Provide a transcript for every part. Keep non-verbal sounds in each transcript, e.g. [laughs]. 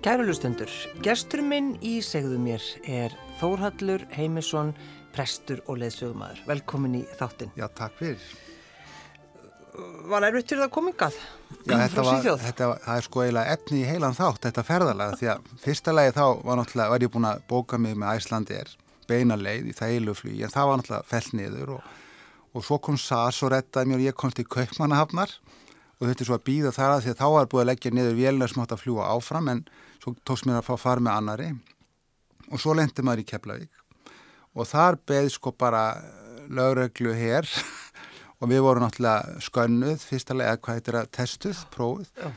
Kæru lustendur, gestur minn í segðu mér er Þórhallur Heimisson, prestur og leðsögumæður. Velkomin í þáttinn. Já, takk fyrir. Var erfitt fyrir það komingað Já, þetta var, þetta var, það er sko eiginlega efni í heilan þátt, þetta ferðalega, því að fyrsta lagi þá var náttúrulega, var ég búin að bóka mig með Æslandir, beina leið í það eiluflugi, en það var náttúrulega fell niður og, og svo kom SAS og rettaði mér og ég komst í Kaupmannahafnar og þetta er svo að býða þar að því að þá var búin að leggja niður vélina sem átt að fljúa áfram, en svo tókst mér að fá far með annari og svo lendi maður í Keflavík. Og þar beði sko bara lögreglu hér [laughs] og við vorum náttúrulega skönnuð fyrstulega eða hvað heitir að testuð, prófið Já.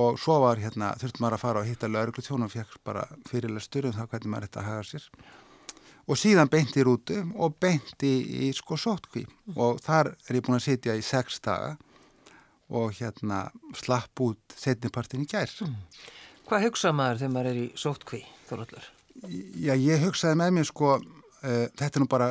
og svo var hérna þurftum maður að fara og hitta lögreglu tjónum og fekk bara fyrirlega styrjum það hvernig maður þetta hafa sér. Og síðan beint í rútu og beint í, í sko sótkví og þar er ég búin að sitja í sex daga og hérna slapp út setnipartin í gær. Mm. Hvað hugsa maður þegar maður er í sótkví þorallur? Já, ég hugsaði með mér sko uh, þetta er nú bara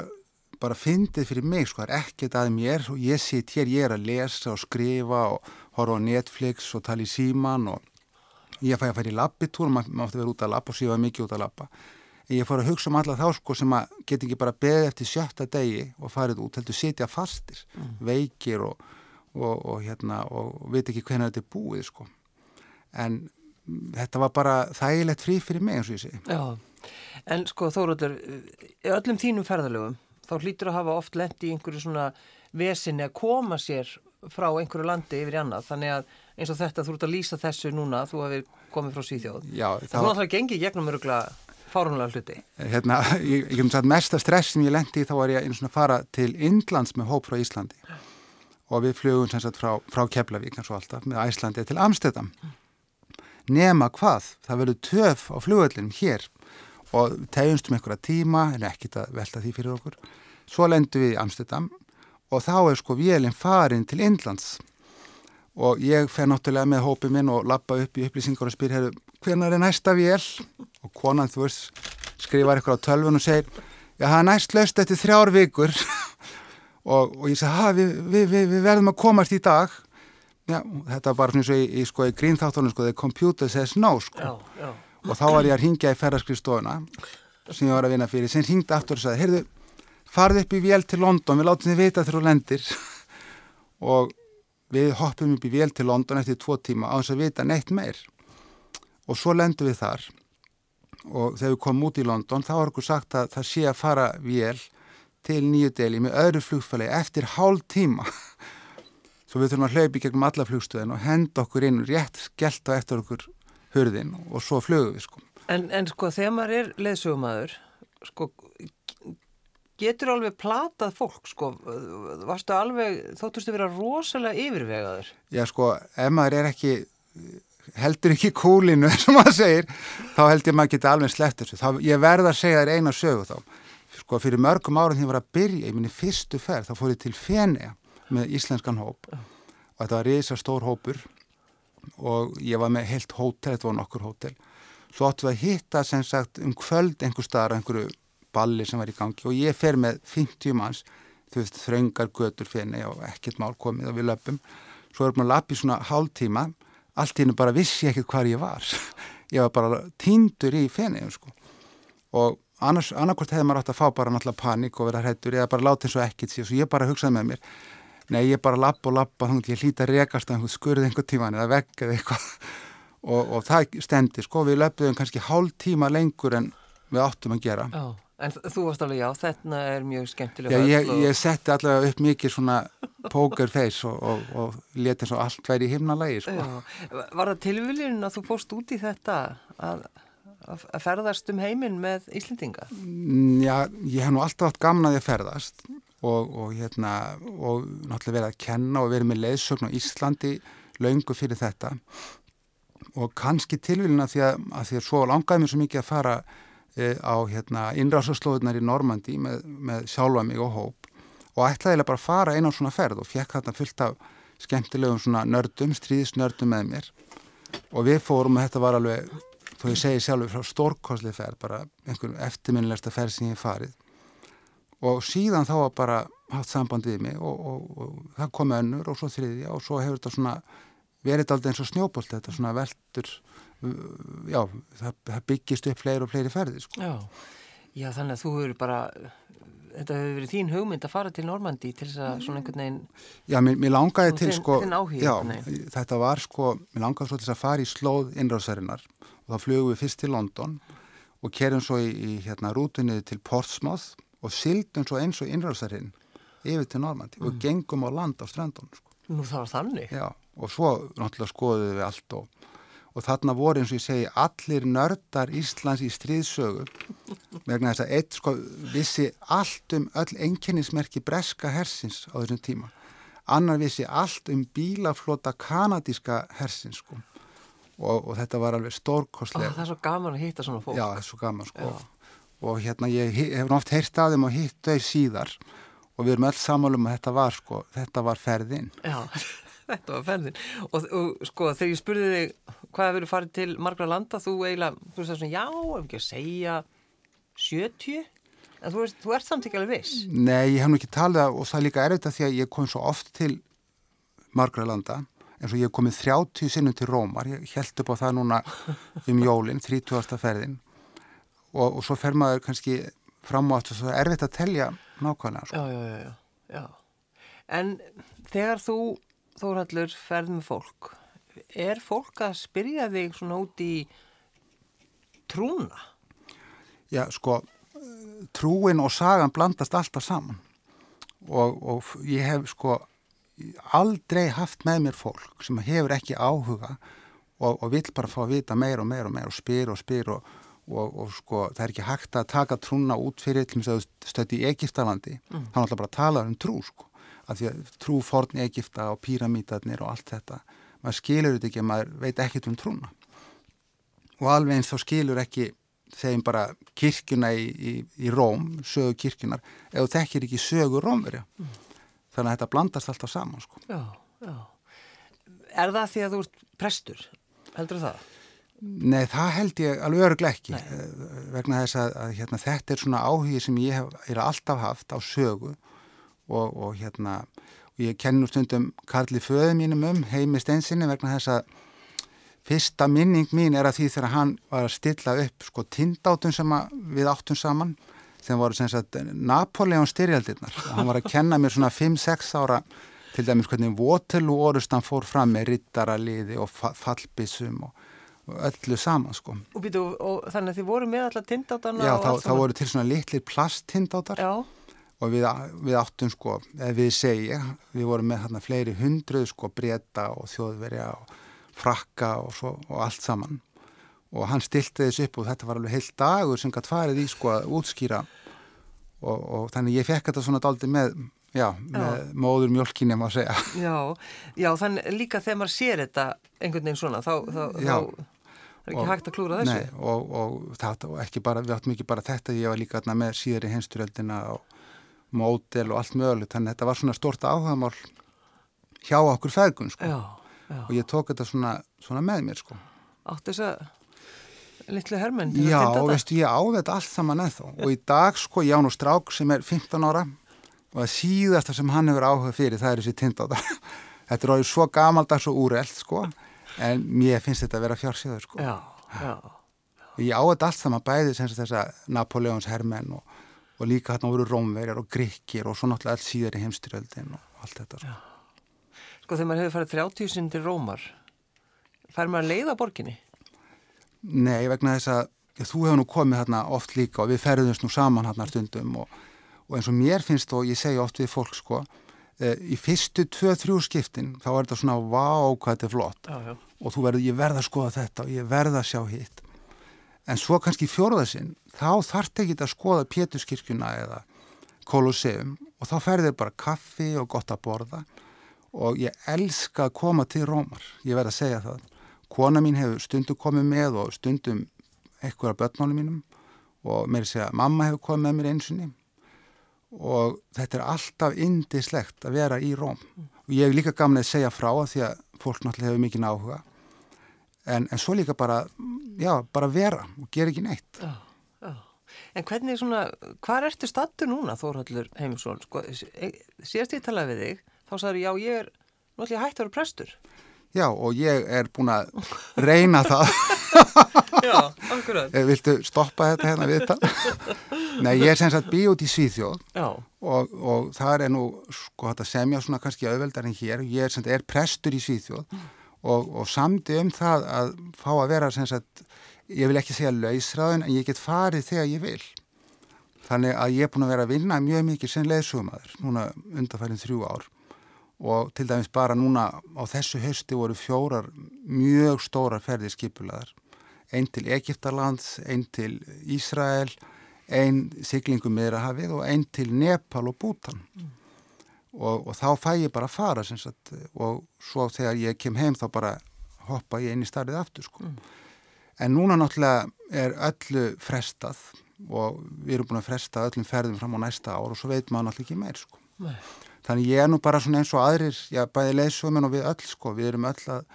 bara fyndið fyrir mig sko, það er ekkert að mér og ég sitt hér, ég er að lesa og skrifa og horfa á Netflix og tala í síman og ég fæ að færa í labbitúr, maður mátti vera út að labba og sífa mikið út að labba. Ég fór að hugsa um alla þá sko sem að geta ekki bara beðið eftir sjötta degi og farið út, heldur sitja fastir, mm. veikir og, og, og hérna og veit ekki hvernig þetta er búið sko. En þetta var bara þægilegt frí fyrir mig eins og ég segi. Já, en sko Þóruldur, öllum þínum ferðalögum þá hlýtur að hafa oft lendi í einhverju svona vesinni að koma sér frá einhverju landi yfir í annað. Þannig að eins og þetta þú ert að lýsa þessu núna þú hefur komið frá Svíþjóð. Já, það var náttúrulega gengið gegnum öruglega fárunlega hluti. Hérna, ég, hef sagt mesta stress sem ég lendi í þá var ég eins og að fara til Indlands með hóp frá Íslandi. Og við flugum sem sagt frá, frá Keflavík eins og alltaf með Æslandi til Amstedam nema hvað, það verður töf á flugöldinum hér og tegjumstum einhverja tíma en ekkit að velta því fyrir okkur. Svo lendum við í Amsterdam og þá er sko vélinn farin til Indlands. Og ég fer náttúrulega með hópið minn og lappa upp í upplýsingar og spyr hér hvernig er næsta vél? Og konan þú veist skrifar eitthvað á tölvun og segir já það er næst löst eftir þrjár vikur. [laughs] Og, og ég segi við, við, við, við verðum að komast í dag já, þetta var bara svona eins og í, í, sko, í grínþáttunum sko, the computer says no sko. Já, já. Og þá var ég að ringja í ferðarskriðstofuna sem ég var að vinna fyrir, sem ringdi aftur og sagði, heyrðu, farði upp í vél til London, við látum þið vita þegar þú lendir. [laughs] Og við hoppum upp í vél til London eftir tvo tíma á þess að vita neitt meir. Og svo lendum við þar. Og þegar við komum út í London þá var okkur sagt að það sé að fara vél til nýju deli með öðru flugfæli eftir hálf tíma [laughs] svo við þurfum að hlaupa í gegnum alla flugstöðin og henda okkur inn rétt skelta eftir okkur hurðin og svo flögum við sko. En, en sko þegar maður er leðsögumæður sko getur alveg platað fólk sko, varstu alveg, þóttustu vera rosalega yfirvegaður? Já sko, ef maður er ekki heldur ekki kúlinu [laughs] sem maður segir, þá heldur maður ekki alveg slett þessu, þá, ég verða að segja þér eina sögu þá, sko fyrir mörgum árum því að ég var að byrja, ég minni fyrstu ferð þá fór ég til Fenea með íslenskan hóp. Og þetta var reysa stór hópur og ég var með heilt hótel, þetta var nokkur hótel. Svo áttu við að hitta sem sagt um kvöld einhver staðar, einhverju balli sem var í gangi og ég fer með 50 manns, þú veist, þraungar götur fenni og ekkert mál komið og við löpum, svo erum við að lappa í svona hálf tíma, allt í hennu bara vissi ég ekkert hvar ég var, [laughs] ég var bara týndur í fenni sko. og annars, annarkort hefði maður átt að fá bara náttúrulega panik og vera hrættur eða bara láta eins og ekkert síðan, svo ég bara hugsaði með mér Nei, ég bara lappa og lappa, þannig að ég hlýta að rekast að skurði einhvern tíman eða vegg eða eitthvað [laughs] og, og það stendi, sko, við löpum kannski hálf tíma lengur en við áttum að gera. Já, en þú varst alveg, já, þetta er mjög skemmtilega. Já, ég, ég setti allavega upp mikið svona poker face og, og, og leti eins og allt væri í himnalægi, sko. Var það tilviliðin að þú fórst út í þetta að, að ferðast um heiminn með Íslendinga? Mm, já, ég hef nú alltaf hatt gamnaði að ferðast og, og, hérna, og náttúrulega verið að kenna og verið með leiðsögn á Íslandi laungu fyrir þetta. Og kannski tilvílina því að, að því að svo langaði mér svo mikið að fara e, á hérna, innrásaslóðunar í Normandi með, með sjálfa mig og hóp. Og ætlaði bara að fara einn á svona ferð og fekk þarna fullt af skemmtilegum svona nördum, stríðisnördum með mér. Og við fórum og þetta var alveg, þó ég segi sjálfur frá stórkosli ferð, bara einhverjum eftirminnilegsta ferð sem ég farið og síðan þá var bara haft samband við mig og, og, og það kom önnur og svo þriðja og svo hefur þetta svona verið alltaf eins og snjóbolt þetta svona veldur já, það, það byggist upp fleiri og fleiri ferði sko. Já, já þannig að þú hefur bara þetta hefur verið þín hugmynd að fara til Normandi til þess að svona einhvern veginn Já, mér, mér langaði til þinn, sko þinn áhugi, já, þetta var sko, mér langaði svo til að fara í slóð innrásarinnar. Og þá flugum við fyrst til London og kerum svo í, í hérna rútunni til Portsmouth og sildum svo eins og innrásarinn yfir til Normandi og gengum á land á strandunum sko. Nú það var þannig. Já, og svo náttúrulega skoðuðum við allt og, og þarna voru eins og ég segi allir nördar Íslands í stríðsögu vegna þess að eitt sko vissi allt um öll enginnismerki breska hersins á þessum tíma. Annar vissi allt um bílaflota kanadíska hersins sko. Og, og þetta var alveg stórkostlega. Það er svo gaman að hitta svona fólk. Já, það er svo gaman sko. Já. Og hérna ég he- hef oft heyrt af þeim og hitt þau síðar. Og við erum öll samálum að þetta var sko, þetta var ferðin. Já, [laughs] þetta var ferðin. Og, og sko þegar ég spurði þig hvað hefur farið til margra landa þú eiginlega, þú veist það svona, já, ef ekki að segja 70 en þú, veist, þú ert samt ekki alveg viss. Nei, ég hef nú ekki talið það og það er líka erfitt að því að ég kom svo oft til margra landa. Eins og ég hef komið 30 sinnum til Rómar. Ég held upp á það núna um jólinn 30. ferðin og, og svo fer maður kannski fram á aftur svo er erfitt að telja nákvæmlega sko. já, já, já, já, já. En þegar þú, Þórhallur, ferð með fólk, er fólk að spyrja þig svona út í trúna? Já, sko, trúin og sagan blandast alltaf saman og, og ég hef sko aldrei haft með mér fólk sem hefur ekki áhuga og, og vill bara fá að vita meir og meir og meir og spyr og spyr og, og, og sko það er ekki hægt að taka trúna út fyrir til þess að stöndi í Egiptalandi mm. þá er alltaf bara að tala um trú sko af því að trú forn Egipta og píramítarnir og allt þetta maður skilur þetta ekki, maður veit ekkert um trúna og alveg eins þá skilur ekki þeim bara kirkjuna í, í, í Róm, sögu kirkjunar ef þú þekkir ekki sögu Rómverja þannig að þetta blandast alltaf saman sko. Já, já. Er það því að þú ert prestur? Heldur það? Nei, það held ég alveg öruglega ekki eh, vegna þess að, að hérna, þetta er svona áhugi sem ég hef er alltaf haft á sögu og, og hérna og ég kenni nú stundum Karli föðu mínum um heimi steinsinni vegna þess að fyrsta minning mín er að því þegar hann var að stilla upp sko tindátum sem að við áttum saman sem voru sem sagt Napoleon styrjaldirnar. Og hann var að kenna mér svona 5-6 ára til dæmis hvernig Waterloo orustan fór fram með rittaraliði og fa- fallbissum og öllu saman sko. Og, býtu, og þannig að þið voru með allar tindátana Já, þá, þá voru til svona litlir plasttindátar Já, og við, við áttum sko, eða við segja, við vorum með hérna fleiri hundruð sko breyta og þjóðverja og frakka og, svo, og allt saman. Og hann stilti þessu upp og þetta var alveg heilt dagur sem gætt farið í sko að útskýra. Og, og þannig ég fekk þetta svona daldi með, já, með móður mjölkinni má segja. já, já, þannig líka þegar maður sér þetta einhvern veginn svona, þá, þá, Já. þá er ekki Og- hægt að klúra þessu. Nei, og, og það og ekki bara, við áttum ekki bara þetta, ég var líka með síðari heimsturöldina og módel og allt mögulegt, þannig að þetta var svona stort áhugamál hjá okkur feðgun, sko. Já, já. Og ég tók þetta svona, svona með mér, sko. Áttu þess að litlu hermenn til Já, að tinda veistu, ég á þetta allt saman ennþá. Og í dag, sko, ég á nú strák sem er 15 ára og það síðasta sem hann hefur áhuga fyrir, það er þessi tindóta. [laughs] þetta er orðið svo gamaldags og úrelt, sko, en mér finnst þetta að vera fjársíður, sko. Já, já, Ég á þetta allt saman bæði sem sagt þessa Napoleons hermenn og, og líka hérna voru rómverjar og gríkir og svo náttúrulega allt síðar í heimstyrjöldin og allt þetta. Sko. Sko þegar maður hefur farið 30 sinn til Rómar, fær maður að leiða borginni? Nei, vegna þess að já, þú hefur nú komið hérna oft líka og við ferðumst nú saman hérna stundum og, og eins og mér finnst og ég segja oft við fólk sko, í fyrstu tvö-þrjú skiptin þá er þetta svona vá hvað þetta er flott Já, já. og þú verður, ég verð að skoða þetta og ég verð að sjá hitt. En svo kannski fjórðasinn, þá þarf ekki að skoða Péturskirkjuna eða Kolosseum og þá ferðir bara kaffi og gott að borða og ég elska að koma til Rómar, ég verð að segja það. Kona mín hefur stundum komið með og stundum eitthvað af börnmálum mínum og mér segja mamma hefur komið með mér einsunni og þetta er alltaf indislegt að vera í Róm og ég hef líka gaman að segja frá að því að fólk náttúrulega hefur mikið áhuga en, en svo líka bara, já, bara vera og gera ekki neitt. Já, já. En hvernig svona, hvað ertu stattur núna, Þórhallur Heimisson? Sko, síðast ég talaði við þig, þá sagður já, ég er náttúrulega hægt að vera prestur. Já, og ég er búin að reyna það. [laughs] Já, akkurat. Eh, Viltu stoppa þetta hérna við þetta? [laughs] Nei, ég er sem sagt bí út í Svíþjóð og, og það er nú sko þetta semja svona kannski auðveldar en hér. Ég er, sem sagt, er prestur í Svíþjóð og, og samdi um það að fá að vera sem sagt, ég vil ekki segja lausræðin en ég get farið þegar ég vil. Þannig að ég er búin að vera að vinna mjög mikið sem leðsugumadur núna undarfærið þrjú ár og til dæmis bara núna á þessu hösti voru fjórar mjög stórar ferðir skipulaðar. Einn til Egiptalands, einn til Ísrael, einn siglingum meðrahafið og einn til Nepal og Bútan. Og, og þá fæ ég bara að fara sagt, og svo þegar ég kem heim þá bara hoppa ég inn í starfið aftur sko. En núna náttúrulega er öllu frestað og við erum búin að fresta öllum ferðum fram á næsta ár og svo veit maður náttúrulega ekki meir sko. nei. Þannig ég er nú bara svona eins og aðrir, já bæði leysuminn og við öll sko, við erum öll að,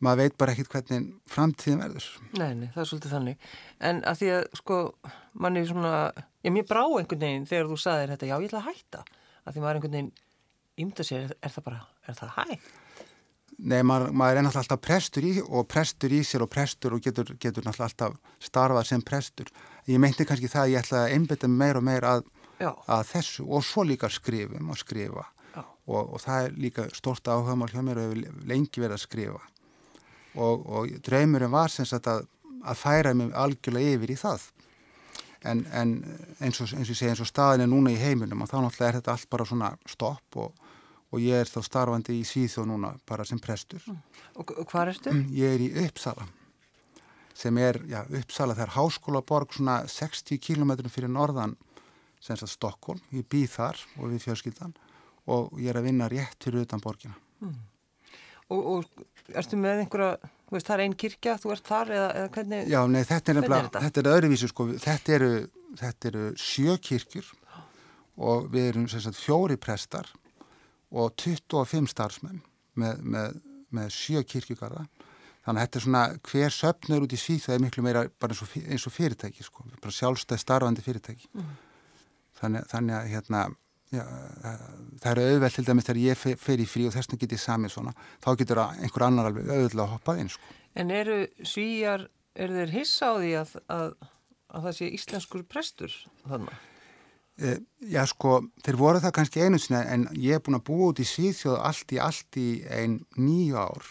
maður veit bara ekkit hvernig framtíðin verður. Nei, nei, það er svolítið þannig. En að því að, sko, manni svona, ég mér brá einhvern veginn þegar þú saðir þetta, já, ég ætla að hætta. Að því maður einhvern veginn ymda sér, er, er það bara, er það hægt? Nei, maður, maður er náttúrulega alltaf prestur í og prestur í sér og prestur og getur, getur náttúrulega alltaf starfað sem prestur. Ég meinti kannski það að ég ætla að einbita meir og meir að, Já, að þessu og svo líka skrifum og skrifa. Og, og það er líka stort áhugamál hjá mér og hefur lengi verið að skrifa. Og, og draumurinn var sem sagt að, að færa mig algjörlega yfir í það. En, en eins, og, eins og segi eins og staðin er núna í heiminum og þá náttúrulega er þetta allt bara svona stopp og, og ég er þá starfandi í Svíþjóð núna bara sem prestur. Og, og hvað ertu? ég er í Uppsala sem er, já, Uppsala það er háskólaborg svona 60 km fyrir norðan sem sagt Stokkólm, ég býð þar og við fjölskyldan og ég er að vinna rétt fyrir utan borgina. Og, og ertu með einhverja, veist, það er einn kirkja, þú ert þar eða, eða hvernig? Já, nei, þetta er nefnilega, þetta? er öðruvísu sko, þetta eru, þetta eru sjö kirkjur og við erum sem sagt fjóri prestar og 25 starfsmenn með, með, með sjö kirkjugarða. Þannig að þetta er svona, hver söpnur út í síð það er miklu meira bara eins og, fí- eins og fyrirtæki sko, bara sjálfstæð starfandi fyrirtæki þannig, þannig að hérna Já, það eru auðvelt til dæmis þegar ég fer, fer í frí og þess vegna get ég samið svona þá getur að einhver annar alveg auðvitað hoppað inn sko. En eru svíjar, eru þeir hissa á því að, að, að það sé íslenskur prestur þannig? Eh, Já, sko, þeir voru það kannski einu sinni en ég er búin að búa út í Svíþjóð allt í allt í ein nýju ár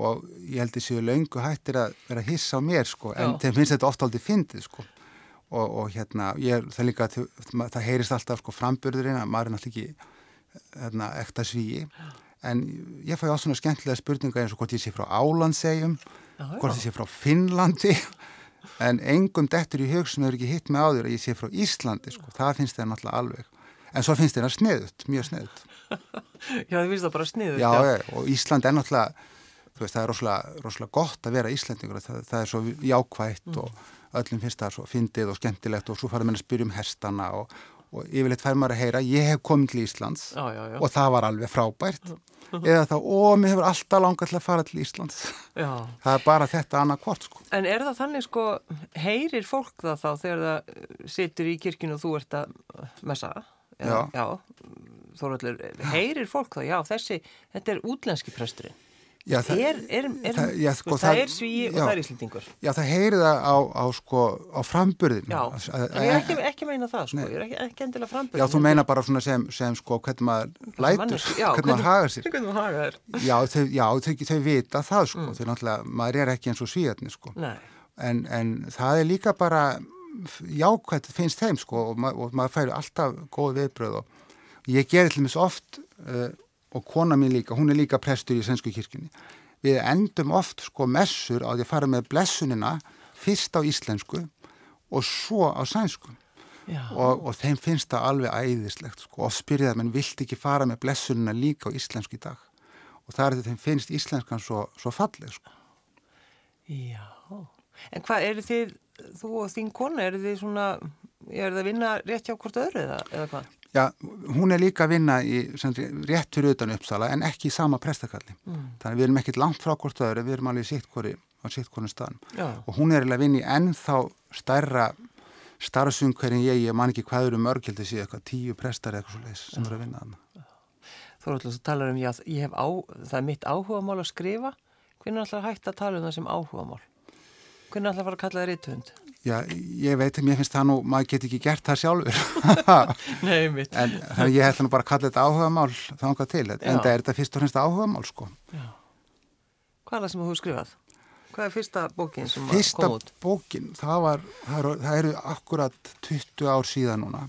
og ég held þessi löngu hættir að vera að hissa á mér, sko, en Já. þeim finnst þetta ofta aldrei fyndið, sko. Og, og hérna, ég, það líka, það, það heyrist alltaf, sko, framburðurinn að maður er náttúrulega ekki, hérna, ekta svíi, en ég fæ á svona skemmtilega spurninga eins og hvort ég sé frá Álandsegjum, hvort ég sé frá Finnlandi. [laughs] En engum dettur í hug sem hefur ekki hitt með áður að ég sé frá Íslandi sko. það finnst þeir náttúrulega alveg. En svo finnst það sniðut, mjög sniðut Já, þið finnst það bara sniður. já, já, og Ísland er náttúrulega veist, það er rosalega, gott að vera Íslandingur það, það er svo jákvætt og öllum finnst það svo fyndið og skemmtilegt og svo fara mér að spyrja um hestana og, og yfirleitt fær maður að heyra ég hef komið til Íslands Já, já, já. og það var alveg frábært [laughs] eða þá, ó, mér hefur alltaf langað til að fara til Íslands [laughs] það er bara þetta annað hvort sko En er það þannig sko, heyrir fólk það þá þegar það eh, situr í kirkinu og þú ert að messa? Já, Þóraldur, heyrir fólk það? Já, þessi, þetta er útlenski presturinn. Já, það- er, er, er, það- já, sko, það, það- er svíi og það er íslendingur. Já, það heyri það á, á, sko, á framburðinu. Já, ég er ekki, ekki meina það sko, ég er ekki, ekki endilega frambyrð. Já, þú meina bara svona sem, sem sko, hvernig maður lætur, já, hvernig maður hagar sér. [laughs] Hvernig maður hagar. Já, þau, já þau, þau vita það, sko, Mm. þau náttúrulega, maður er ekki eins og svíðarnir, sko. En, en það er líka bara jákvæmt finnst þeim, sko, og, ma og maður færi alltaf góð viðbröð og ég til mér oft, uh, og kona mín líka, hún er líka prestur í Svensku kirkjunni. Við endum oft, sko, messur á því að fara með blessunina fyrst á íslensku og svo á sænsku. og, og þeim finnst það alveg æðislegt sko, og spyrja það, menn vilt ekki fara með blessunina líka á íslensku í dag og það er þetta þeim finnst íslenskan svo, svo falleg sko. Já, en hvað eru þið, þú og þín kona, eru þið svona, eru þið að vinna rétt hjá hvort öðru eða, eða hvað? Já, hún er líka að vinna í, sem, sagt, rétt fyrir utan uppsala en ekki í sama prestakalli Mm. þannig við erum ekkit langt frá hvort öðru við erum alveg í sitt hvori, á sitt hvori staðan Já, og hún er að vinna í ennþá stærra starfsum hverjum ég, ég man ekki hvað eru mörgildi síðan eitthvað tíu prestar eitthvað svo leis sem eru að vinna þarna Þú ætla að tala um, já, ég hef á, það er mitt áhugamál að skrifa. Hvernig ætla að hægt að tala um það sem áhugamál? Hvernig ætla að fara að kalla það rítvönd? Já, ég veit að mér finnst það nú, maður get ekki gert það sjálfur. [laughs] Nei, mitt. En þannig ég ætla nú bara að kalla þetta áhugamál þangað til, en það er þetta fyrst og fremst áhugamál, sko. Já. Hvað er það sem þú skrifað? Hvað er fyrsta bókin sem fyrsta kom út? Fyrsta bókin, það var, það eru, það eru akkurat 20 ár síðan núna.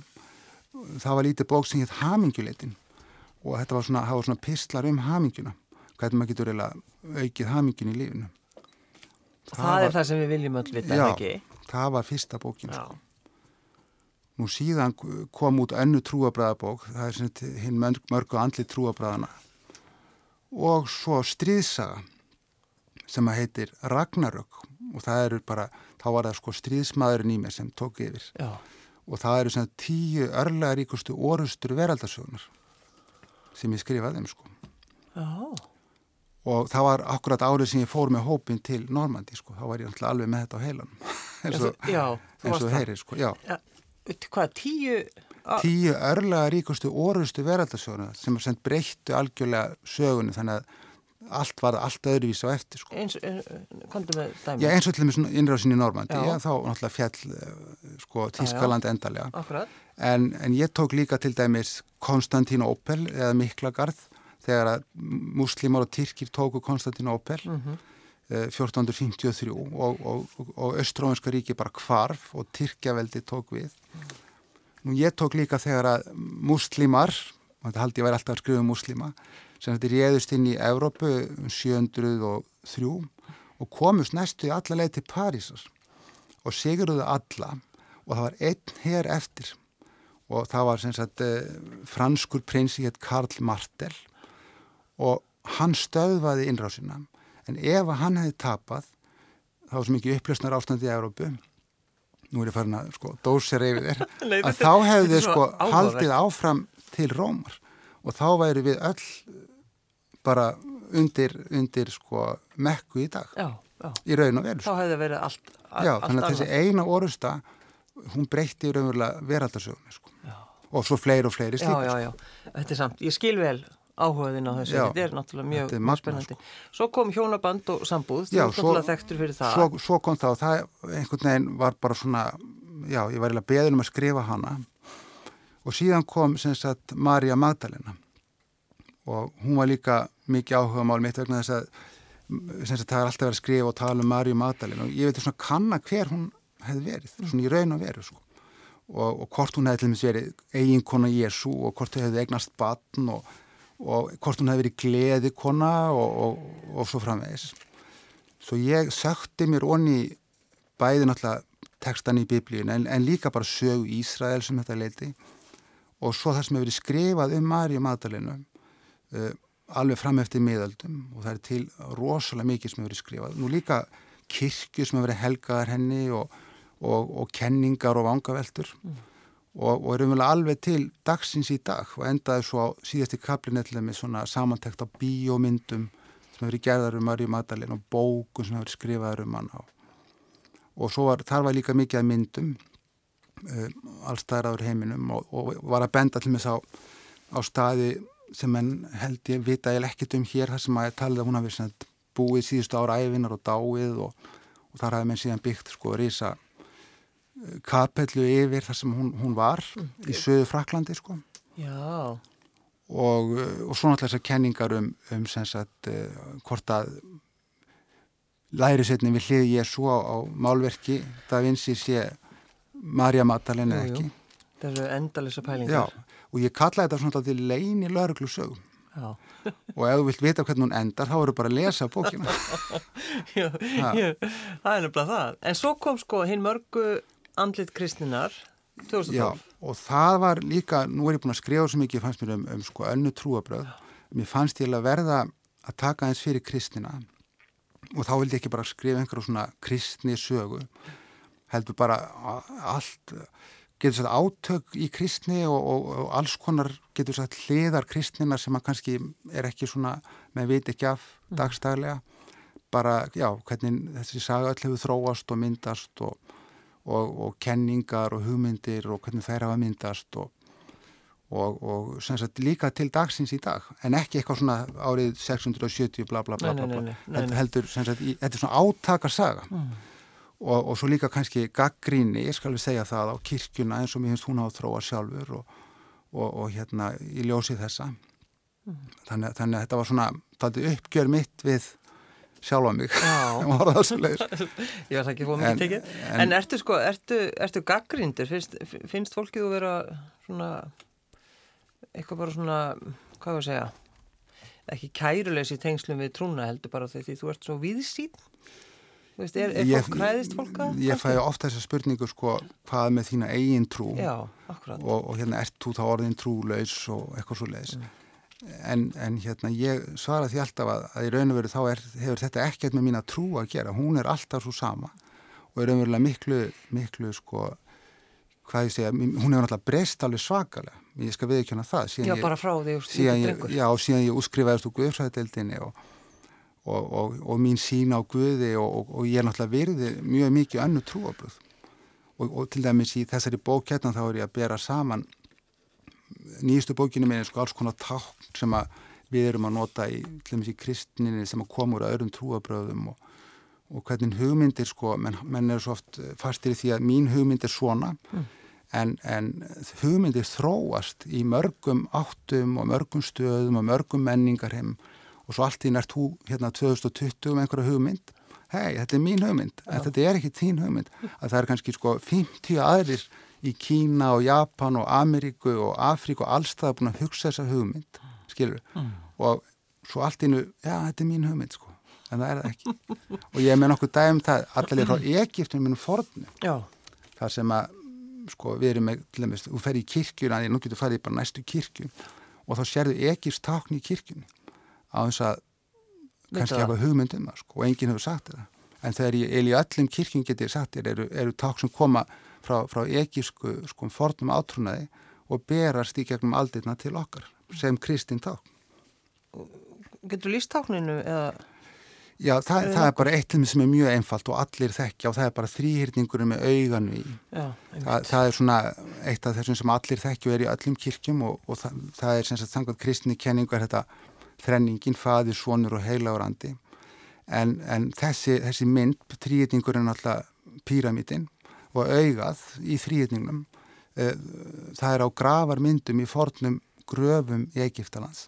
Það var lítið bók sem hétt Hamingjuleitin og þetta var svona, var svona pistlar um hamingjuna. Hvernig maður getur eiginlega aukið hamingjun í lífinu. Það, það var, er það sem við viljum öll vita, já, ekki? Það var fyrsta bókin, sko. Nú síðan kom út önnu trúabræðabók, það er svona hinn mörgu andli trúabræðana og svo stríðsaga sem að heitir Ragnarök og það eru bara, þá var það sko stríðsmaðurinn í mér sem tók yfir Já. og það eru svona tíu örlega ríkustu orustur veraldarsögnar sem ég skrifaði um sko Já. Og það var akkurat árið sem ég fór með hópin til Normandi sko, þá var ég alveg með þetta á heilanum. [laughs] Eins og, Já, eins og heyri sko, já. Já, hvað, tíu tíu örlega ríkustu orustu veraldarsögnar sem er sendt breyttu algjörlega sögunni þannig að allt var allt öðruvís á eftir sko. eins, dæmi. Já, eins og til og með innrásin í Normandi já. Já, þá náttúrulega fjall eh, sko, Tískaland endalega en, en ég tók líka til dæmis Konstantín Opel eða Miklagarð þegar að muslimar og tyrkir tóku Konstantín Opel mm -hmm. 1453 og, og, og Östrófinska ríki bara kvarf og Tyrkjaveldi tók við. Nú ég tók líka þegar að muslimar, þetta haldi ég væri alltaf að skrifa um muslima sem þetta réðust inn í Evrópu 703 um og komust næstu í alla leið til Parísar og siguruðu alla og það var einn hér eftir og það var sem sagt eh, franskur prinsi hétt Karl Martel og hann stöðvaði innrásina. En ef hann hefði tapað þá svo mikið upplösnar ástandi í Evrópu. Nú er ég farin að sko dósir yfir þér. [laughs] Að þá hefði þið sko haldið áfram til Rómar. Og þá væri við öll bara undir, undir sko mekku í dag. Já, já. í raun og veru þá sko. hefði verið allt, all, já, þannig að þessi eina orusta hún breytti í raunverulega veraldarsögum sko. og svo fleiri og fleiri slíkur þetta er samt, ég skil vel áhugaðin á þessu, þetta er náttúrulega mjög, mjög spennandi. sko. svo kom hjónaband og sambúð. Þú er náttúrulega þekktur fyrir það. svo, svo kom það og það einhvern veginn var bara svona já, ég var eiginlega beðin um að skrifa hana. Og síðan kom sem sagt Marja Magdalena. Og hún var líka mikið áhuga mál mitt vegna þess að, að það er alltaf verið að skrifa og tala um Marju Magdalena. Og ég veit svona kanna hver hún hefði verið, svona í raun og veru sko. og, og hvort hún hefði til dæmis verið eiginkona Jésu og hvort þau hefði eignast batn og, og hvort hún hefði verið gleðikona og, og svo framvegis svo ég sökti mér onni bæði náttúrulega tekstan í biblíun en, en líka bara sögu Ísrael sem þetta leiti og svo það sem hefur verið skrifað um Marju Magdalenu uh, alveg fram eftir miðaldum og það er til rosalega mikið sem hefur verið skrifað. Nú líka kirkju sem hefur verið helgaðar henni og, og, og kenningar og vangaveltur mm. Og, og er umvel alveg til dagsins í dag og endaði svo á síðasti kaplinetlega með svona samantækt á bíómyndum sem hefur gerðar um Marju Magdalena og bókun sem hefur verið skrifaðar um hann á. Og svo var, þar var líka mikið að myndum um, allstæðar áður heiminum og var að benda til mig á, á staði sem en held ég vita ég ekkert um hér þar sem að ég talið að hún hafi búið síðustu ára æfinar og dáið og, og þar hafi mér síðan byggt sko eh, kapellu yfir þar sem hún, hún var í söðu Fraklandi sko. Já. Og, eh, og svona alltaf þessar kenningar um, um sagt, uh, hvort að lærisetnin við hliði ég svo á, á málverki það vinsi sé Marja Magdalena ekki. Það eru endalisa pælingar. Já og ég kalla þetta svona til leini lauruglu sögum [laughs] og ef þú vilt vita hvernig hún endar þá eru bara að lesa bókina. [laughs] Já, já, það er nefnilega það. En svo kom sko hinn mörgu andlit kristninar 2012 já, og það var líka, nú er ég búin að skrifa svo mikið fannst mér um, um sko önnu trúabröð mér fannst ég að verða að taka eins fyrir kristina. Og þá vildi ég ekki bara skrifa einhverjum svona kristni sögu heldur bara allt getur sagt átök í kristni og, og, og alls konar getur sagt hliðar kristnina sem að kannski er ekki svona, með veit ekki af mm. dagstæðlega bara, já, hvernig þessi saga öll hefur þróast og myndast og, og kenningar og hugmyndir og hvernig þær hafa myndast og, og sem sagt líka til dagsins í dag en ekki eitthvað svona árið 670 bla bla bla, bla, bla. nei, nei, nei. heldur sem sagt, í, þetta er svona átakasaga Mm. og, og svo líka kannski gaggríni, ég skal við segja það á kirkjuna eins og mér finnst hún á að þróa sjálfur og, og, og hérna í ljósi þessa Mm. þannig, þannig að þetta var svona uppgjör mitt við sjálfa mig [laughs] leiðis ég var ekki fóð mikið tekið. En, ertu sko, ertu, ertu gaggrindur? Finnst, finnst fólkið þú vera svona, eitthvað bara svona, hvað var að segja, ekki kærulegs í tengslum við trúna heldur bara því þú ert svo viðsýn? Þú veist, er, er Ég- fólk hræðist fólka? ég fæ ofta þessa spurningu sko hvað með þína eigin trú Já, og, og hérna ert þú þá orðin trúlaus og eitthvað svo leiðis en, en hérna ég svara því alltaf að, að í raun og veru þá er, hefur þetta ekkert með mína trú að gera. Hún er alltaf svo sama og er raunverulega miklu, miklu sko hvað ég segja, hún hefur náttúrulega breyst alveg svakalega, ég skal viðkjöna það. Síðan Já, ég, bara frá því ert ég, drengur. já, síðan ég útskrifaðist úr Guðfræðdeldinni og, og, og, og mín sín á Guði og, og, og ég er náttúrulega virði mjög mikið önnu trúabröð og, og til dæmis í þessari bóketna þá er ég að bera saman nýjustu bókinu minni sko alls konar tákn sem að við erum að nota í, til dæmis í kristninni sem að koma úr öðrum trúabröðum og, og hvernig hugmyndir sko, menn, menn er svo oft fastir í því að mín hugmynd er svona en, en hugmyndir þróast í mörgum áttum og mörgum stöðum og mörgum menningarheim. Og svo allt í nært hú hérna 2020 með einhverja hugmynd. Hei, þetta er mín hugmynd, en þetta er ekki þín hugmynd. Að það er kannski sko 50 aðrir í Kína og Japan og Ameríku og Afríku og allstað búin að hugsa þessa hugmynd skilur, og svo allt innu, já, þetta er mín hugmynd sko. En það er það ekki. Og ég er með nokkuð dæm það allir frá Egiptum minnum fornu Já, þar sem að sko við erum með, til dæmis, þú fer í kirkjuna en nú getur farið í bara næstu kirkju og þá sérðu Egipts tákn í kirkjunni á þess að kannski hafa hugmynd um það sko, og enginn hefur sagt þetta en þegar ég eil í öllum kirkjum getið sagt þér eru, eru tákn sem koma frá, frá egísku sko fornum átrúnaði og berast í gegnum aldirna til okkar sem kristin tákn. Getur líst tákninu eða, Já, það, það er bara eitt sem er mjög einfalt og allir þekkja og það er bara þrýhyrningur með auganu í. Já. Það, það er svona eitt af þessum sem allir þekkju er í öllum kirkjum og, og það, það er sem sagt þangað kristni kenningu er þetta þrenningin, faði, sonur og heilaurandi en, en þessi, þessi mynd, þrýðningur er náttúrulega píramítin og augað í þrýðningnum eh, það er á gravarmyndum í fornum gröfum í Egiptalands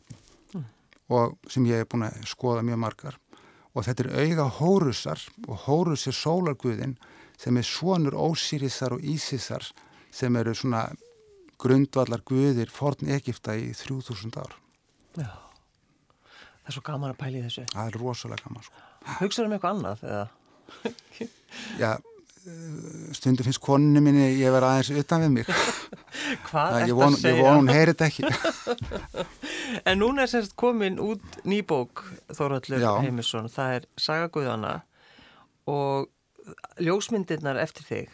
og sem ég hef búin að skoða mjög margar og þetta er auga Hórusar og Hórus er sólarguðin sem er svonur Ósýrisar og Ísisar sem eru svona grundvallar guðir forn Egipta í 3000 ár. já. Það er svo gaman að pæla í þessu. Það er rosalega gaman sko. Hugsaður um eitthvað annað? Já, stundum finnst koninu minni ég vera aðeins utan við mig. [laughs] Hvað ert ég að ég segja? von hún heyri þetta ekki. [laughs] En núna er semst komin út nýbók Þórhallur Já. Heimisson, það er Saga Guðana og ljósmyndirnar eftir þig,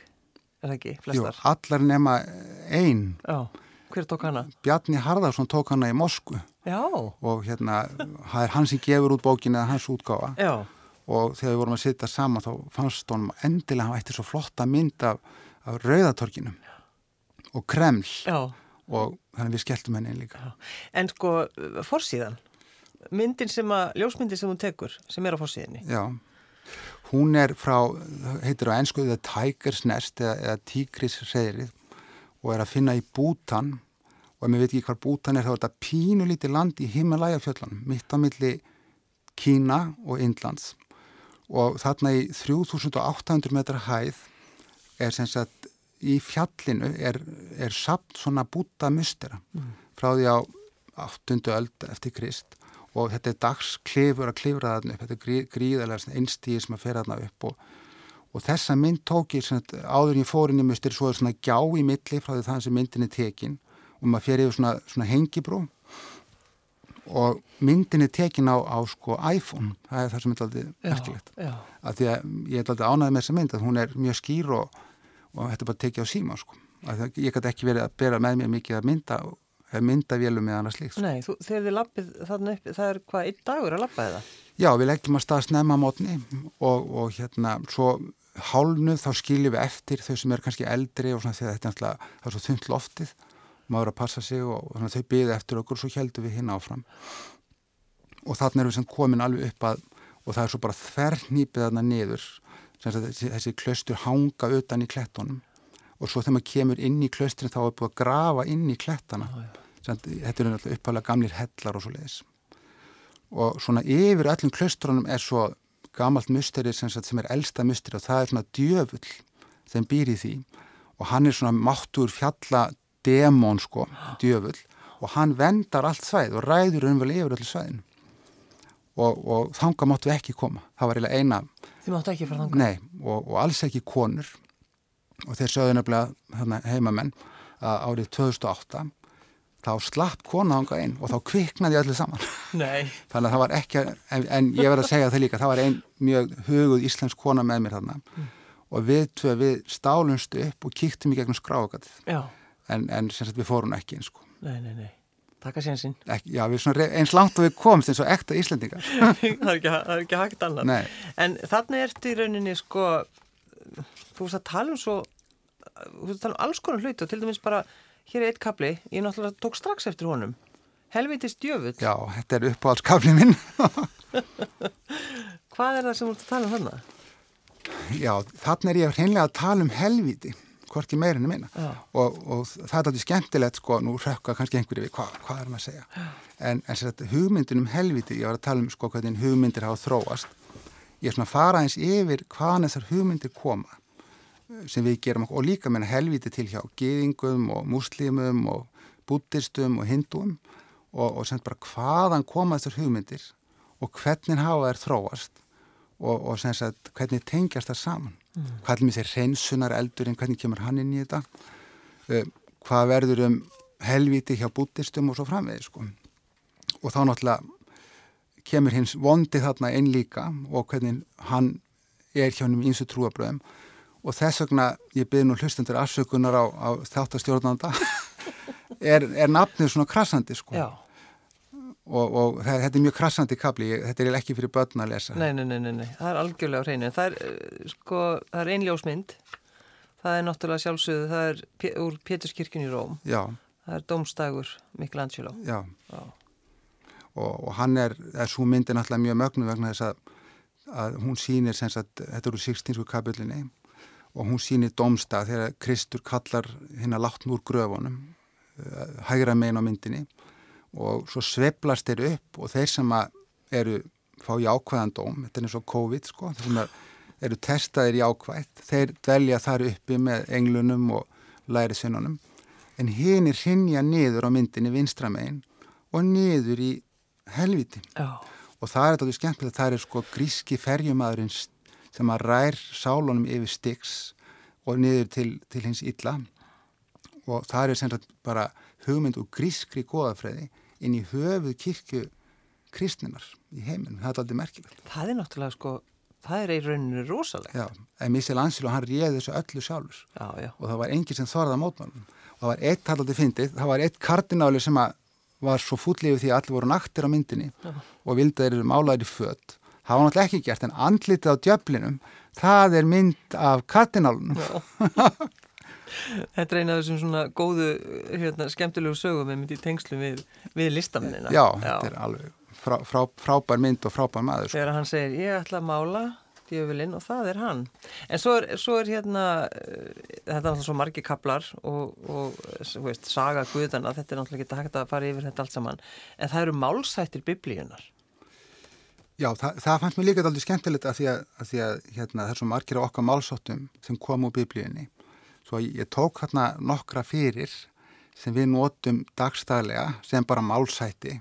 er það ekki, Jú, allar nema einn. Hver tók hana? Bjarni Harðarsson tók hana í Mosku Já, og hérna, það er hann sem gefur út bókina eða hans útgáfa. já, og þegar við vorum að sitja saman þá fannst honum endilega hann ætti svo flotta mynd af, af rauðatorkinum og kreml já, og þannig við skelltum henni líka. já. En sko, forsíðan, myndin sem að, ljósmyndin sem hún tekur, sem er á forsíðinni. Já, hún er frá, heitir á ennsku The Tiger's Nest eða, eða Tigris reyðrið og er að finna í Bútan og ef mér veit ekki hvar Bútan er þá er þetta pínulítið land í Himalaya fjöllunum, mitt á milli Kína og Indlands og þarna í 3800 metrar hæð er sem sagt í fjallinu er, er samt svona búta mustera. Frá því á 8. öld eftir Krist. Og þetta er dagsklifur að klifra þarna upp, þetta er grí, gríðarlega einstíði sem að fer þarna upp. Og, og þessa mynd tók ég áður í mustir svo er svona gjá í milli frá því það sem myndin er tekin. Og maður fer yfir svona, svona hengibrú og myndin er tekin á, á sko iPhone, það er það sem er aldrei merkilegt af því að ég er aldrei ánægð með þessa mynd að hún er mjög skýr og, og þetta er bara tekið á síma sko. Að ég gæti ekki verið að bera með mér mikið að mynda eða myndavélum með annars líkt. nei, þú, þegar þið lappið þarna upp, það er hvað, einn dagur að lappa eða? Já, við leggjum að stað snemma mótni og, og hérna svo hálnuð þá skiljum við eftir þau sem er kannski eldri og svona því að þetta er, náttúrulega- það er svo þund loftið maður að passa sig og þannig þau byði eftir okkur og svo heldum við hinn áfram. Og þannig erum við sem komin alveg upp að og það er svo bara þvernýpið þarna niður þessi, þessi klöstur hanga utan í klettunum. Og svo þegar maður kemur inn í klösturinn þá er búið að grafa inn í klettana. Þetta eru alltaf uppalega gamlir hellar og svo leiðis og svona yfir öllum klöstrunum er svo gamalt musteri sem, sem er elsta musteri og það er svona djöfull sem býr í því. Og hann er svona máttur fjalla demón sko, djöfull og hann vendar allt svæð og ræður umvel yfir öllu svæðin og, og þanga máttu ekki koma það var eiginlega eina Þið máttu ekki fara þanga? Nei, og, og alls ekki konur og þeir sögðu nefnilega heimamenn að árið 2008 þá slapp konaðanga einn og þá kviknaði öllu saman. [laughs] Þannig að það var ekki, en, en ég verði að segja það líka, það var einn mjög huguð íslensk kona með mér þarna mm. og við við stálumstu upp og kíktum í gegnum skráagatið. En, en sem sagt við fórum ekki eins sko. Nei, nei, nei. Séðan sín. Já, við svona eins langt og við komst eins og ekta íslendingar. [laughs] það, er ekki, það er ekki hægt annað. Nei. En þannig ertu í rauninni sko, þú veist að tala um svo, þú veist að tala um alls konar hluti og til dæmis bara hér er eitt kapli, ég náttúrulega tók strax eftir honum Helvitist djöfull Já, þetta er uppáhaldskafli minn [laughs] Hvað er það sem þú ert að tala um þarna? Já, þarna er ég hreinlega að tala um helviti hvorki meirinu minna. Og, og það er alveg skemmtilegt sko, nú rökka kannski einhverju við, hva, hvað er maður að segja? En, en sér, hugmyndin um helviti, ég var að tala um sko hvernig hugmyndir hafa þróast. Ég er svona að fara eins yfir hvaðan þessar hugmyndir koma sem við gerum og líka meina helviti til hjá geðingum og muslimum og búttistum og hindúum. Og, og sem bara hvaðan koma þessar hugmyndir og hvernig hafa þær þróast og, og sem sagt hvernig tengjast það saman. Hvað er mér sér reynsunar eldurinn, hvernig kemur hann inn í þetta? Uh, hvað verður um helviti hjá búttistum og svo framvegið sko? Og þá náttúrulega kemur hins vondi þarna einn líka og hvernig hann er hjá hennum eins og trúabröðum og þess vegna ég byrði nú hlustendur afsökunar á, á þáttastjórnanda [laughs] er, er nafnið svona krassandi sko og, og þetta er mjög krassandi kabli þetta er ekki fyrir börn að lesa Nei, nei, nei, nei, nei. það er algjörlega á hreinu það er, eh, sko, það er einljósmynd það er náttúrulega sjálfsögðu það er úr Péturskirkjun í Róm Já. það er Dómstægur Michelangelo Já, Já. Og, og hann er, er svo myndi náttúrulega mjög mögnu vegna þess að, að hún sýnir sagt, þetta eru 16. kapillinni og hún sýnir domstað þegar Kristur kallar hinn að látn úr gröfunum eh, hægra megin á myndinni og svo sveplast þeir upp og þeir sem eru fá jákvæðan dóm, þetta er eins og COVID sko, þeir sem eru testaðir jákvæð þeir dvelja þar uppi með englunum og læriðsvinnunum en hinn er hrinja niður á myndinni vinstramegin og niður í helviti oh. og það er þetta skemmtilegt, það er sko gríski ferjumadurins sem að rær sálunum yfir stygs og niður til, til hins illa. Og það er sem sagt bara hugmynd og grískri goðafræði inn í höfuð kirkju kristninar í heiminum, það er aldrei merkilegt. Það er náttúrulega sko, það er í rauninu rosalega. Já, en Missel Ansel og hann réði þessu öllu sjálfur já, já. og það var enginn sem þorða mótmálum og það var eitt haldandi fyndið, það var eitt kardináli sem var svo fúllífið því að allir voru naktir á myndinni já. og vildi þeir eru málaðir í fött það var náttúrulega ekki gert en andlitið á djöflinum það er mynd af kardinálunum [laughs] Þetta er eina af þessum svona góðu hérna, skemmtilegu sögum mynd í tengslu við, við listamennina. Já, Já, þetta er alveg frá, frá, frábær mynd og frábær maður sko. Þegar hann segir ég ætla að mála djöflin og það er hann. En svo er, svo er hérna þetta er náttúrulega svo margi kaplar og, og veist, saga guðana þetta er náttúrulega ekki hægt að fara yfir þetta allt saman. En það eru málsættir biblíunar Já, það, það fannst mér líka aldrei skemmtilegt að því að, að, því að hérna, það er svo margir á okkar málsóttum sem kom úr biblíunni. Svo ég tók hérna nokkra fyrir sem við notum dagstæðlega sem bara málsæti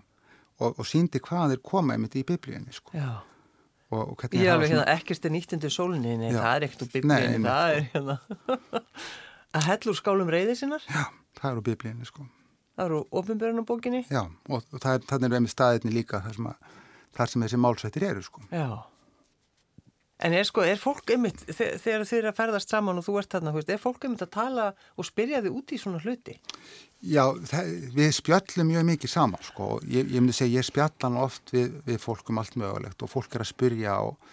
og, og síndi hvað þeir koma einmitt í biblíunni. Sko. Já, og, og ég alveg hérna ekkert er nýtt undir sólinni, nei Já. það er ekkert úr biblíunni, það er hérna [laughs] að hellur skálum reyðir sinnar. Já, það er úr biblíunni sko. Það eru ofinbjörnum bókinni. Já, og, og það er, þannig er við með staðinni líka þar sem að þar sem þessi málsættir eru sko. Já. En er sko, er fólk einmitt, þegar þið eru að ferðast saman og þú ert þarna, er fólk einmitt að tala og spyrja þið út í svona hluti? Já, það, við spjallum mjög mikið saman sko. Ég, ég myndi segja, ég spjallan oft við, við fólk um allt mögulegt og fólk er að spyrja og,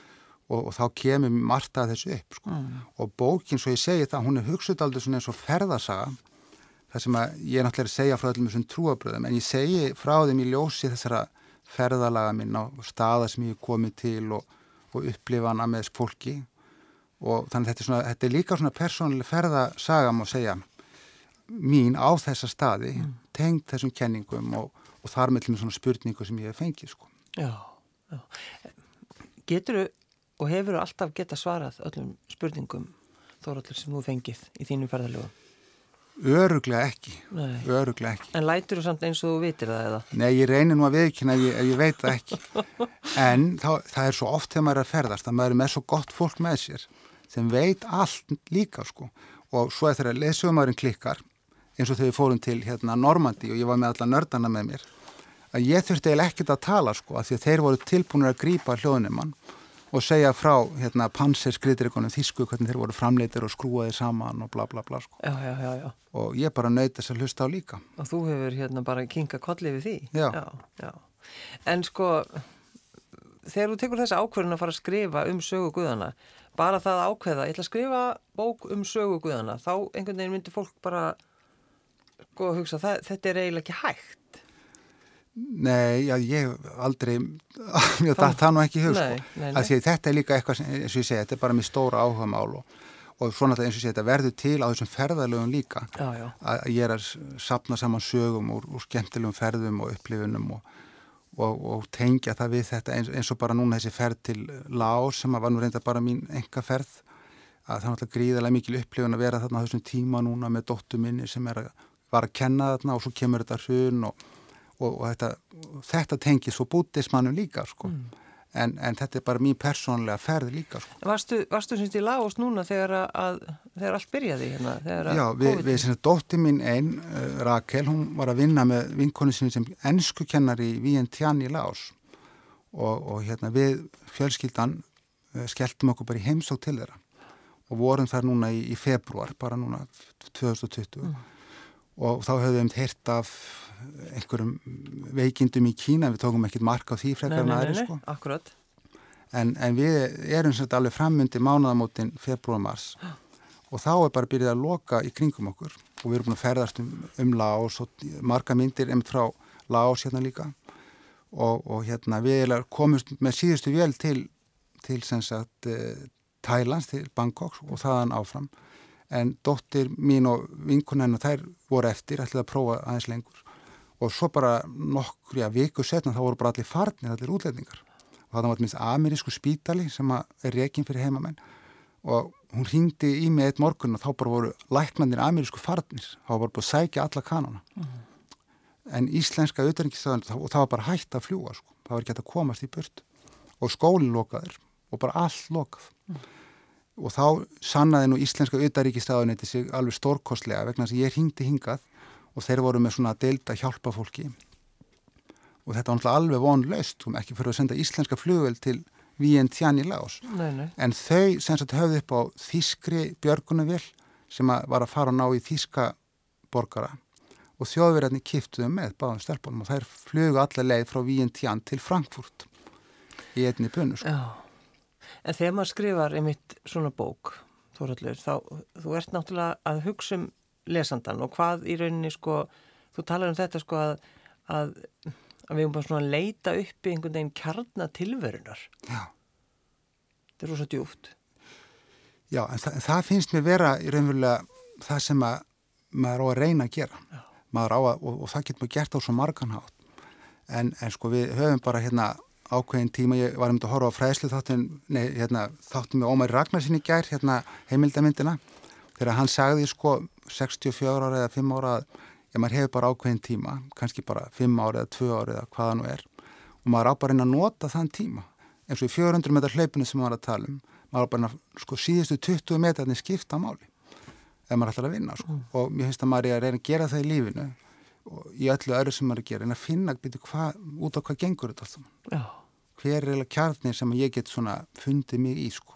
og, og þá kemur margt að þessu upp sko. Mm. Og bókin, svo ég segi það, hún er hugsuð aldrei svona eins og ferðasaga það sem að ég er náttúrulega að segja frá öllum þessum trúabröðum en ég segi frá þeim í ljósi þessara ferðalaga minn á staða sem ég er komið til og, og upplifana með fólki og þannig þetta er, svona, þetta er líka svona persónuleg ferðasaga má segja mín á þessa staði mm. tengt þessum kenningum og, og þar með svona spurningu sem ég hef fengið sko. Já, já. Getur og hefur alltaf geta svarað öllum spurningum þóraldur sem þú fengið í þínu ferðalögu? Öruglega ekki, öruglega ekki. En lætur þú samt eins og þú vitir það eða? Nei, ég reynir nú að viðkynna ef ég, ef ég veit það ekki. [laughs] En þá, það er svo oft þegar maður er að ferðast að maður er með svo gott fólk með sér sem veit allt líka sko. Og svo er þegar lesuðumæðurinn klikkar eins og þegar við fórum til hérna Normandi og ég var með alla nördana með mér að ég þurfti eiginlega ekkert að tala sko að því að þeir voru tilbúinir að grýpa hljóðnumann og segja frá hérna panserskriðrikonum þísku hvernig þeir voru framleitir og skrúaði saman og bla bla bla sko. Já, já, já, já. Og ég bara nöyt þess að hlusta á líka. Og þú hefur hérna bara kinga kollið við því. Já. Já, já. En sko, þegar þú tekur þessa ákverðin að fara að skrifa um sögu guðana, bara það ákveða, ég ætla að skrifa bók um sögu guðana, þá einhvern veginn myndir fólk bara sko að hugsa, það, þetta er eiginlega ekki hægt. Nei, já, ég aldrei, [laughs] já, það, það nú ekki hug, sko. Þetta er líka eitthvað, sem, eins og ég segi, þetta er bara mér stóra áhuga mál og, og svona eins og ég segi, þetta verður til á þessum ferðalögum líka. Já, já. Að ég er að sapna saman sögum úr, úr skemmtilegum ferðum og upplifunum og, og, og tengja það við þetta eins, eins og bara núna þessi ferð til Laos sem var nú reynda bara mín enga ferð að það er náttúrulega gríðarlega mikil upplifun að vera þarna á þessum tíma núna með dóttu minni sem er að, var að kenna þarna og svo kemur þetta hrun og og, og þetta, þetta tengir svo bútismannum líka sko. Mm. En, en þetta er bara mín persónlega ferð líka sko. Varstu, varstu syns, í Láos núna þegar, að, þegar allt byrjaði hérna? Já, við, við syns, dótti mín einn, uh, Rakel, hún var að vinna með vinkonu sinni sem ennsku kennari í Vientiane í Láos og, og hérna við fjölskyldan uh, skelltum okkur bara í heimsók til þeirra og vorum þar núna í, í februar, bara núna 2020 mm. Og þá höfum við heirt af einhverjum veikindum í Kína, við tókum ekkert mark á því frekar en aðri sko. Akkurat. En, en við erum svolítið alveg framundi mánuðamótin februar-mars [gasps] og þá er bara byrjað að loka í kringum okkur og við erum búin að ferðast um, um Laos og marga myndir einmitt frá Laos hérna líka og, og hérna við komumst með síðustu vél til, til sem sagt eh, Thailands, til Bangkok og þaðan áfram en dóttir mín og vinkunennu þær voru eftir, ætlaði að prófa aðeins lengur og svo bara nokkur, viku setna þá voru bara allir farnir, allir útlætningar og það var minnst amerísku spítali sem er reygin fyrir heimamenn og hún ringdi í mig eitt morgun og þá bara voru læknandir amerísku farnir þá var bara búið að sækja alla kanona mhm. -huh. en íslenska auðvitaðingistöðan og það var bara hægt að fljúa sko. það var ekki hægt að komast í burt og skólinn lokaður og bara allt lokað uh -huh. Og þá sannaði nú íslenska þetta sig alveg stórkostlega vegna þess að ég ringdi hingað og þeir voru með svona að hjálpa fólki og þetta var náttúrulega alveg vonlaust, þú ekki fyrir að senda íslenska flugvel til Vientiane í Laos nei, nei. en þau sem sagt höfðu upp á þískri björgunavill sem að var að fara að ná í þíska borgara og þjóðverðarnir kiptuðu með báðum stelpunum og þær flugu allar leið frá Vientiane til Frankfurt í einni bunnu sko. En þegar maður skrifar einmitt svona bók Þóraldur, þá þú ert náttúrulega að hugsa um lesandan og hvað í rauninni sko, þú talar um þetta sko að, að, að við erum bara svona að leita upp í einhvern veginn kjarnatilverunar. Já. Þetta er rosa djúft. Já, en það, það finnst mér vera í raunverulega það sem að maður á að reyna að gera. Já. Maður á að, og, og það getur maður gert á svo marganhátt. En, en sko við höfum bara hérna ákveðin tíma, ég var um að horfa á fræðslu þáttin, nei, hérna, þáttin með Ómar Ragnarssoni gær, hérna, heimildamindina þegar hann sagði sko 64 ára eða 5 ára að já, maður hefur bara ákveðin tíma, kannski bara 5 ára eða 2 ára eða hvaða nú er og maður á bara einn að nota þann tíma eins og í 400 metrar hlaupinu sem maður að tala um maður á bara sko síðustu 20 metrarnir skipta máli ef maður ætlar að vinna sko. mm. og mér finnst að maður er að reyna að gera það í lífinu í öllu öru sem maður er að gera en að finna hva, út á hvað gengur þetta alltaf hver er eða kjarnir sem ég get svona fundið mig í sko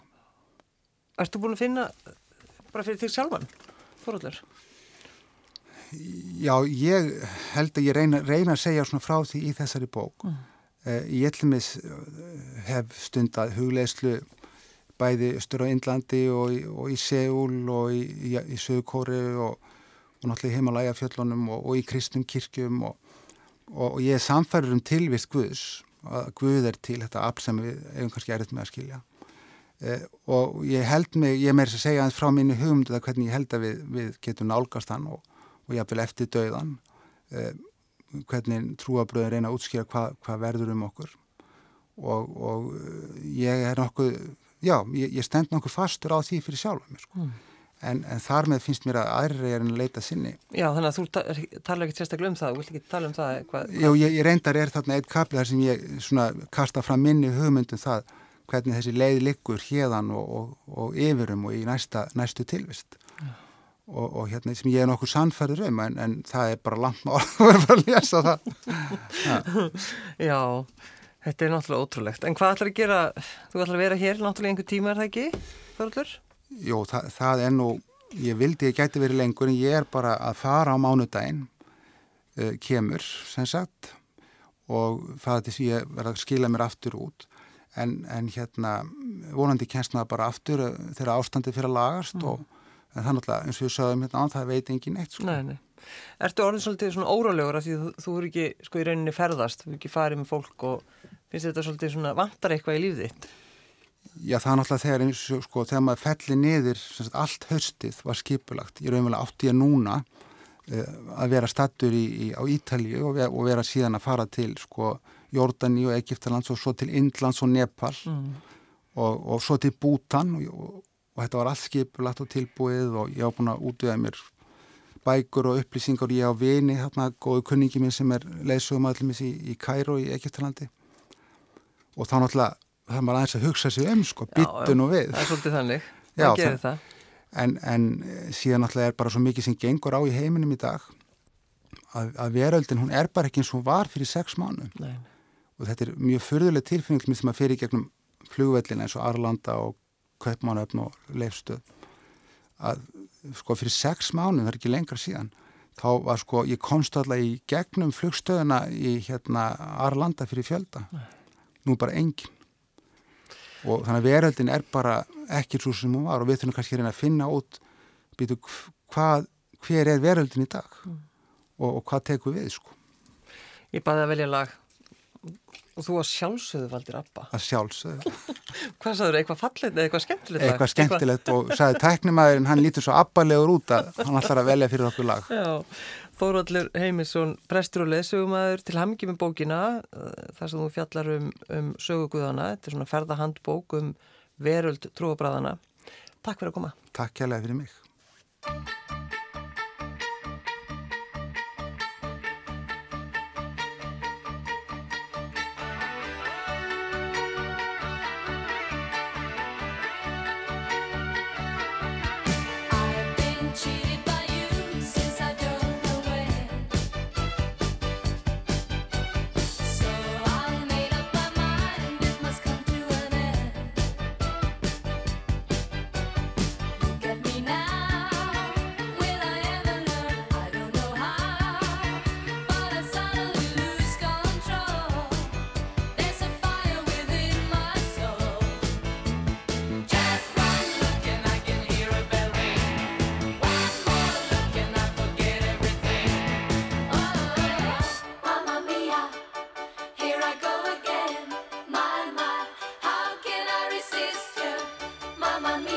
Erstu búin að finna bara fyrir þig sjálfan, Þorallur? Já, ég held að ég reyna, reyna að segja svona frá því í þessari bók. Mm. Uh, ég ætlumis eh, hef stundað hugleislu bæði östur á Índlandi og, og í Seúl og í, í, í Söðukóri og, og náttúrulega í heimalæga fjöllunum og, og í kristnum kirkjum og, og ég er samfærður um tilvist Guðs að Guð er til þetta afl sem við hefum kannski erið með að skilja eh, og ég held mig, ég meir að segja frá mínu hugmyndu það hvernig ég held að við, við getum nálgast hann og, og hafði eftir döðan eh, hvernig trúabröður reyna að útskýra hvað hva verður um okkur og, og ég er nokkuð já, ég, ég stend nokkuð fastur á því fyrir sjálf sko. mm. En, en þar með finnst mér að aðri er að leita sinni Já, þannig að þú ta tala ekki sérstaklega um það þú vilt ekki tala um það hvað, Já, ég, ég reyndar er þarna eitt kapli þar sem ég svona kasta fram minni hugmyndum það hvernig þessi leið liggur hérðan og, og, og yfirum og í næsta, næstu tilvist ja. og, og hérna sem ég er nokkuð sannferður um en, en það er bara langt mál [laughs] að vera að lesa það ja. [laughs] Já Þetta er náttúrulega ótrúlegt. En hvað ætlar að gera, þú ætlar að vera hér náttúrulega einhver tíma, er það ekki, Þorlur? Jó, það, það er nú, ég vildi ég gæti verið lengur en ég er bara að fara á mánudaginn, uh, kemur, sem sagt, og það er þess að ég verða að skila mér aftur út. En, en hérna, vonandi kennst maður bara aftur uh, þegar ástandi fyrir að lagast mm. og það er náttúrulega, eins og við sögum hérna á, það veit engin eitt, sko. Nei, nei. Ertu orðin svolítið svona órálegur að því þú, þú eru ekki sko í rauninni ferðast, þú eru ekki farið með fólk og finnst þetta svolítið svona vantar eitthvað í lífið þitt? Já það er náttúrulega þegar eins og sko þegar maður felli niður sagt, allt höstið var skipulagt ég raunverulega átti ég núna uh, að vera stattur í, í, á Ítalju og, og vera síðan að fara til sko Jordani og Egiptalands og svo til Indlands og Nepal mm. og, og svo til Bútan og, og þetta var allt skipulagt og tilbúið og ég á búin að útvöða mér bækur og upplýsingar ég á vini, hérna góðu kunningi minn sem er leysugum allumis í, í Kæró í Egiptalandi og þá náttúrulega það maður aðeins að hugsa sig um sko, byttun og við. það er svolítið þannig, [laughs] það gerir það en, en síðan náttúrulega er bara svo mikið sem gengur á í heiminum í dag að, að veröldin, hún er bara ekki eins og var fyrir sex mánu Nei. og þetta er mjög fyrðuleg tilfinning sem að fyrir gegnum flugvellina eins og Arlanda og Kaupmánöfn og Leifstöð að sko fyrir sex mánu, það er ekki lengra síðan þá var sko, ég komst alltaf í gegnum flugstöðuna í hérna Arlanda fyrir fjölda. Nei. nú bara engin og þannig að veröldin er bara ekki svo sem hún var og við þurfum kannski að finna út býtu, hvað, hver er veröldin í dag mm. og, og hvað tekum við sko Ég baði að velja lag Og þú var sjálfsögðu valdir Abba. Að sjálfsögðu. [laughs] Hvað sagður, eitthvað fallit eða eitthvað skemmtilegt? Eitthvað skemmtilegt og sagði tæknimæðurinn, hann lítur svo Abba-legur út að hann ætlar að velja fyrir okkur lag. Já, Þóraldur Heimisson, prestur og leðsögumæður til hamingi með bókina, eh, þar sem þú fjallar um, um söguguðana, þetta er svona ferðahandbók um veröld trúabræðana. Takk fyrir að koma. Takk kærlega fyrir mig. mamma mia.